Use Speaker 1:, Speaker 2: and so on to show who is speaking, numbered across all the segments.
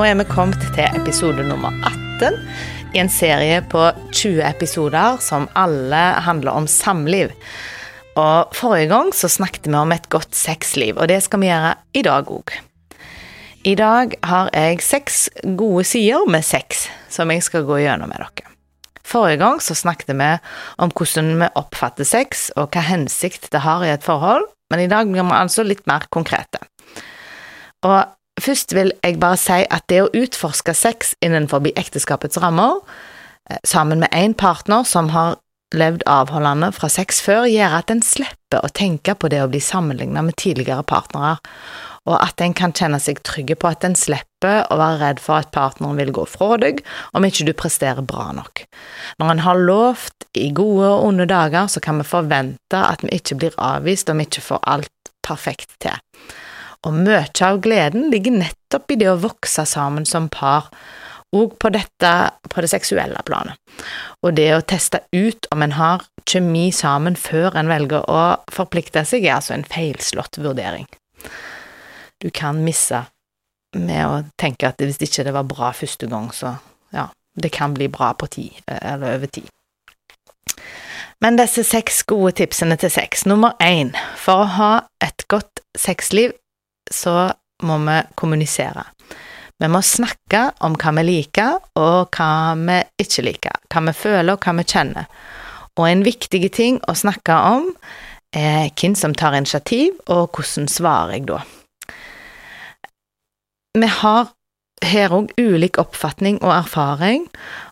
Speaker 1: nå er vi kommet til episode nummer 18 i en serie på 20 episoder som alle handler om samliv. Og Forrige gang så snakket vi om et godt sexliv, og det skal vi gjøre i dag òg. I dag har jeg seks gode sider med sex som jeg skal gå gjennom med dere. Forrige gang så snakket vi om hvordan vi oppfatter sex, og hva hensikt det har i et forhold, men i dag blir vi altså litt mer konkrete. Og først vil jeg bare si at det å utforske sex innenfor ekteskapets rammer, eh, sammen med én partner som har levd avholdende fra sex før, gjør at en slipper å tenke på det å bli sammenlignet med tidligere partnere, og at en kan kjenne seg trygge på at en slipper å være redd for at partneren vil gå fra deg om ikke du presterer bra nok. Når en har lovt i gode og onde dager, så kan vi forvente at vi ikke blir avvist om vi ikke får alt perfekt til. Og mye av gleden ligger nettopp i det å vokse sammen som par, og på dette på det seksuelle planet. Og det å teste ut om en har kjemi sammen før en velger å forplikte seg, er altså en feilslått vurdering. Du kan misse med å tenke at hvis ikke det var bra første gang, så ja, det kan bli bra på tid, eller over tid. Men disse seks gode tipsene til sex. Nummer én, for å ha et godt sexliv, så må vi kommunisere. Vi må snakke om hva vi liker, og hva vi ikke liker. Hva vi føler, og hva vi kjenner. Og en viktig ting å snakke om er hvem som tar initiativ, og hvordan svarer jeg da. Vi har her òg ulik oppfatning og erfaring,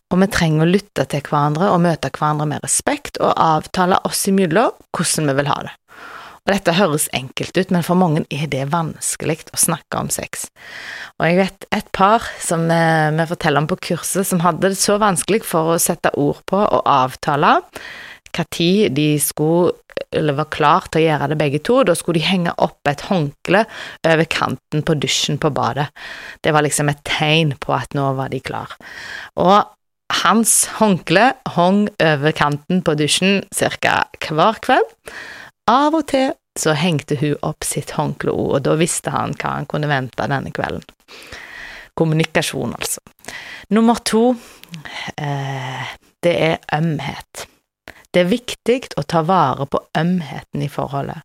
Speaker 1: og vi trenger å lytte til hverandre og møte hverandre med respekt og avtale oss imellom hvordan vi vil ha det. Og dette høres enkelt ut, men for mange er det vanskelig å snakke om sex. Og jeg vet et par som eh, vi forteller om på kurset, som hadde det så vanskelig for å sette ord på og avtale når de skulle eller var klar til å gjøre det begge to. Da skulle de henge opp et håndkle over kanten på dusjen på badet. Det var liksom et tegn på at nå var de klar. Og hans håndkle hang over kanten på dusjen ca. hver kveld. Av og til så hengte hun opp sitt håndkle og da visste han hva han kunne vente denne kvelden. Kommunikasjon, altså. Nummer to, eh, det er ømhet. Det er viktig å ta vare på ømheten i forholdet.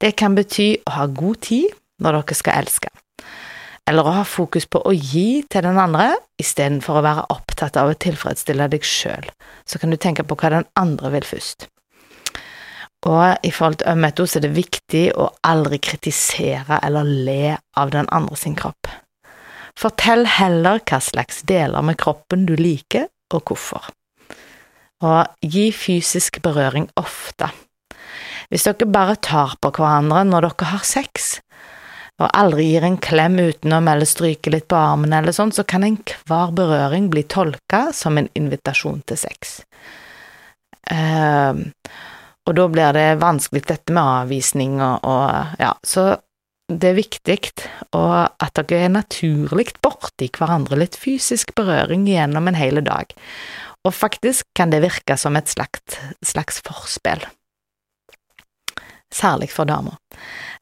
Speaker 1: Det kan bety å ha god tid når dere skal elske, eller å ha fokus på å gi til den andre istedenfor å være opptatt av å tilfredsstille deg sjøl. Så kan du tenke på hva den andre vil først. Og i forhold til ømhet også er det viktig å aldri kritisere eller le av den andre sin kropp. Fortell heller hva slags deler med kroppen du liker, og hvorfor og gi fysisk berøring ofte. Hvis dere bare tar på hverandre når dere har sex, og aldri gir en klem utenom eller stryker litt på armen eller sånn, så kan enhver berøring bli tolka som en invitasjon til sex. Uh, og da blir det vanskelig dette med avvisning og, og ja, så det er viktig at dere er naturlig borti hverandre, litt fysisk berøring gjennom en hel dag og faktisk kan det virke som et slags, slags forspill. Særlig for damer.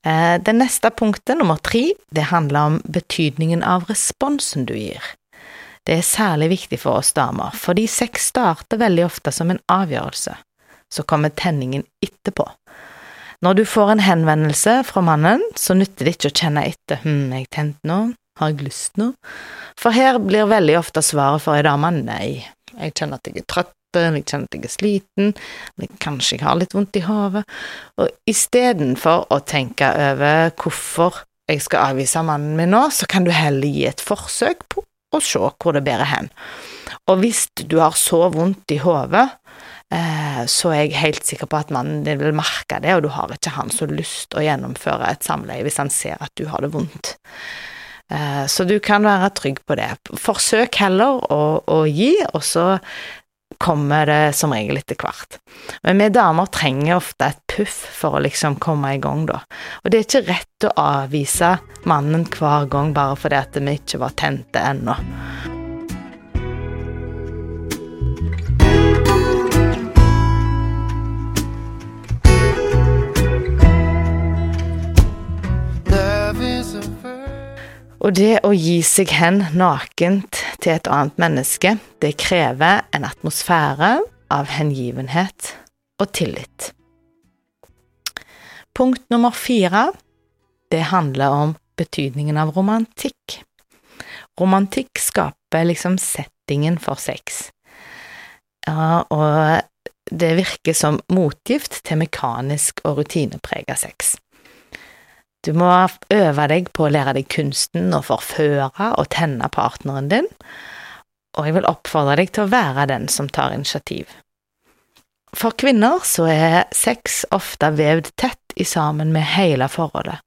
Speaker 1: Eh, det neste punktet, nummer tre, det handler om betydningen av responsen du gir. Det er særlig viktig for oss damer, fordi sex starter veldig ofte som en avgjørelse. Så kommer tenningen etterpå. Når du får en henvendelse fra mannen, så nytter det ikke å kjenne etter hm, jeg tente nå, har jeg lyst nå? For her blir veldig ofte svaret for ei dame nei, jeg kjenner at jeg er trøtt, jeg kjenner at jeg er sliten, kanskje jeg har litt vondt i hodet, og istedenfor å tenke over hvorfor jeg skal avvise mannen min nå, så kan du heller gi et forsøk på å se hvor det bærer hen. Og hvis du har så vondt i hodet, så er jeg helt sikker på at mannen din vil merke det, og du har ikke han så lyst å gjennomføre et samleie hvis han ser at du har det vondt. Eh, så du kan være trygg på det. Forsøk heller å, å gi, og så kommer det som regel etter hvert. Men vi damer trenger ofte et puff for å liksom komme i gang, da. Og det er ikke rett å avvise mannen hver gang bare fordi at vi ikke var tente ennå. Og det å gi seg hen nakent til et annet menneske, det krever en atmosfære av hengivenhet og tillit. Punkt nummer fire, det handler om betydningen av romantikk. Romantikk skaper liksom settingen for sex. Ja, og det virker som motgift til mekanisk og rutineprega sex. Du må øve deg på å lære deg kunsten å forføre og tenne partneren din, og jeg vil oppfordre deg til å være den som tar initiativ. For kvinner så er sex ofte vevd tett i sammen med hele forholdet,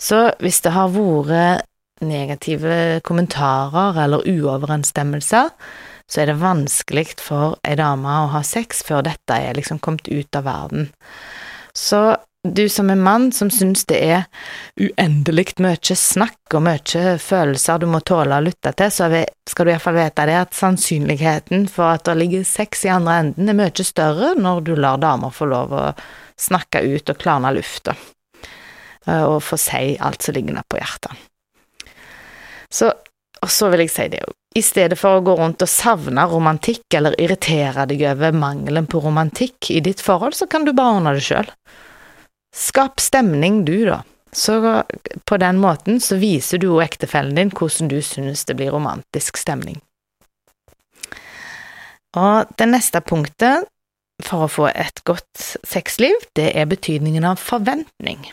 Speaker 1: så hvis det har vært negative kommentarer eller uoverensstemmelser, så er det vanskelig for ei dame å ha sex før dette er liksom kommet ut av verden. Så du som er mann som syns det er uendelig mye snakk og mye følelser du må tåle å lytte til, så skal du iallfall vite det at sannsynligheten for at det ligger sex i andre enden er mye større når du lar damer få lov å snakke ut og klarne lufta, eh, og få si alt som ligger på hjertet. Så, og så vil jeg si det òg. I stedet for å gå rundt og savne romantikk eller irritere deg over mangelen på romantikk i ditt forhold, så kan du bare ordne det sjøl. Skap stemning, du, da. Så på den måten så viser du og ektefellen din hvordan du synes det blir romantisk stemning. Og det neste punktet for å få et godt sexliv, det er betydningen av forventning.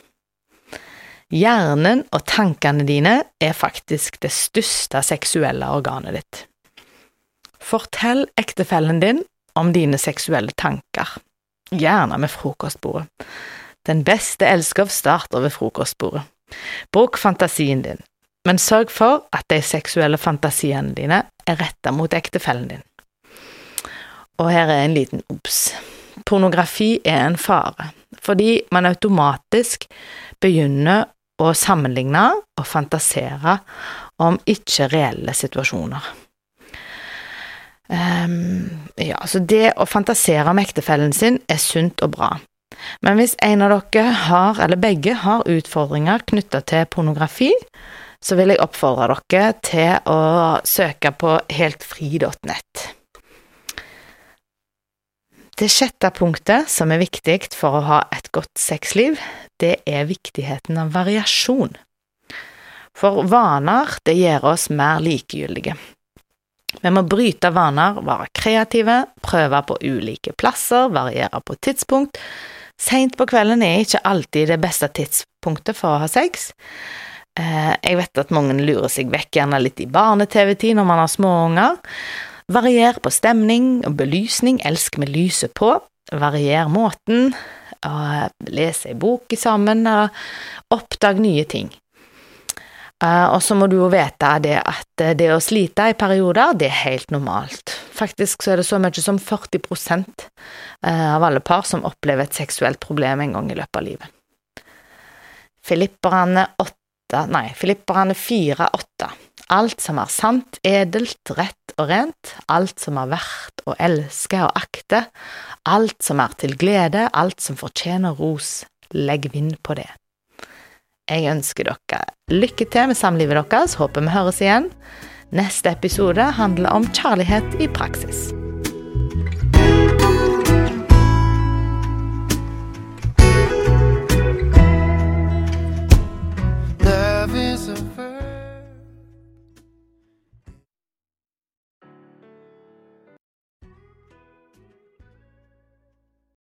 Speaker 1: Hjernen og tankene dine er faktisk det største seksuelle organet ditt. Fortell ektefellen din om dine seksuelle tanker, gjerne med frokostbordet. Den beste elsker starter ved frokostbordet. Bruk fantasien din, men sørg for at de seksuelle fantasiene dine er retta mot ektefellen din. Og her er en liten obs. Pornografi er en fare, fordi man automatisk begynner å sammenligne og fantasere om ikke-reelle situasjoner. Um, ja, så det å fantasere om ektefellen sin er sunt og bra. Men hvis en av dere har, eller begge har utfordringer knytta til pornografi, så vil jeg oppfordre dere til å søke på heltfri.nett. Det sjette punktet som er viktig for å ha et godt sexliv, det er viktigheten av variasjon. For vaner, det gjør oss mer likegyldige. Vi må bryte vaner, være kreative, prøve på ulike plasser, variere på tidspunkt. Seint på kvelden er ikke alltid det beste tidspunktet for å ha sex. Eh, jeg vet at mange lurer seg vekk gjerne litt i barne-TV-tid når man har små unger. Varier på stemning og belysning, elsk med lyset på. Varier måten, lese ei bok sammen, og oppdag nye ting. Eh, og så må du jo vite det at det å slite i perioder, det er helt normalt. Faktisk så er det så mye som 40 eh, av alle par som opplever et seksuelt problem en gang i løpet av livet. Filipperne 8, nei, Filipperne 4-8. Alt som er sant, edelt, rett og rent, alt som er verdt å elske og akte, alt som er til glede, alt som fortjener ros, legg vind på det. Jeg ønsker dere lykke til med samlivet deres, håper vi høres igjen. Neste episode handler om kjærlighet i praksis.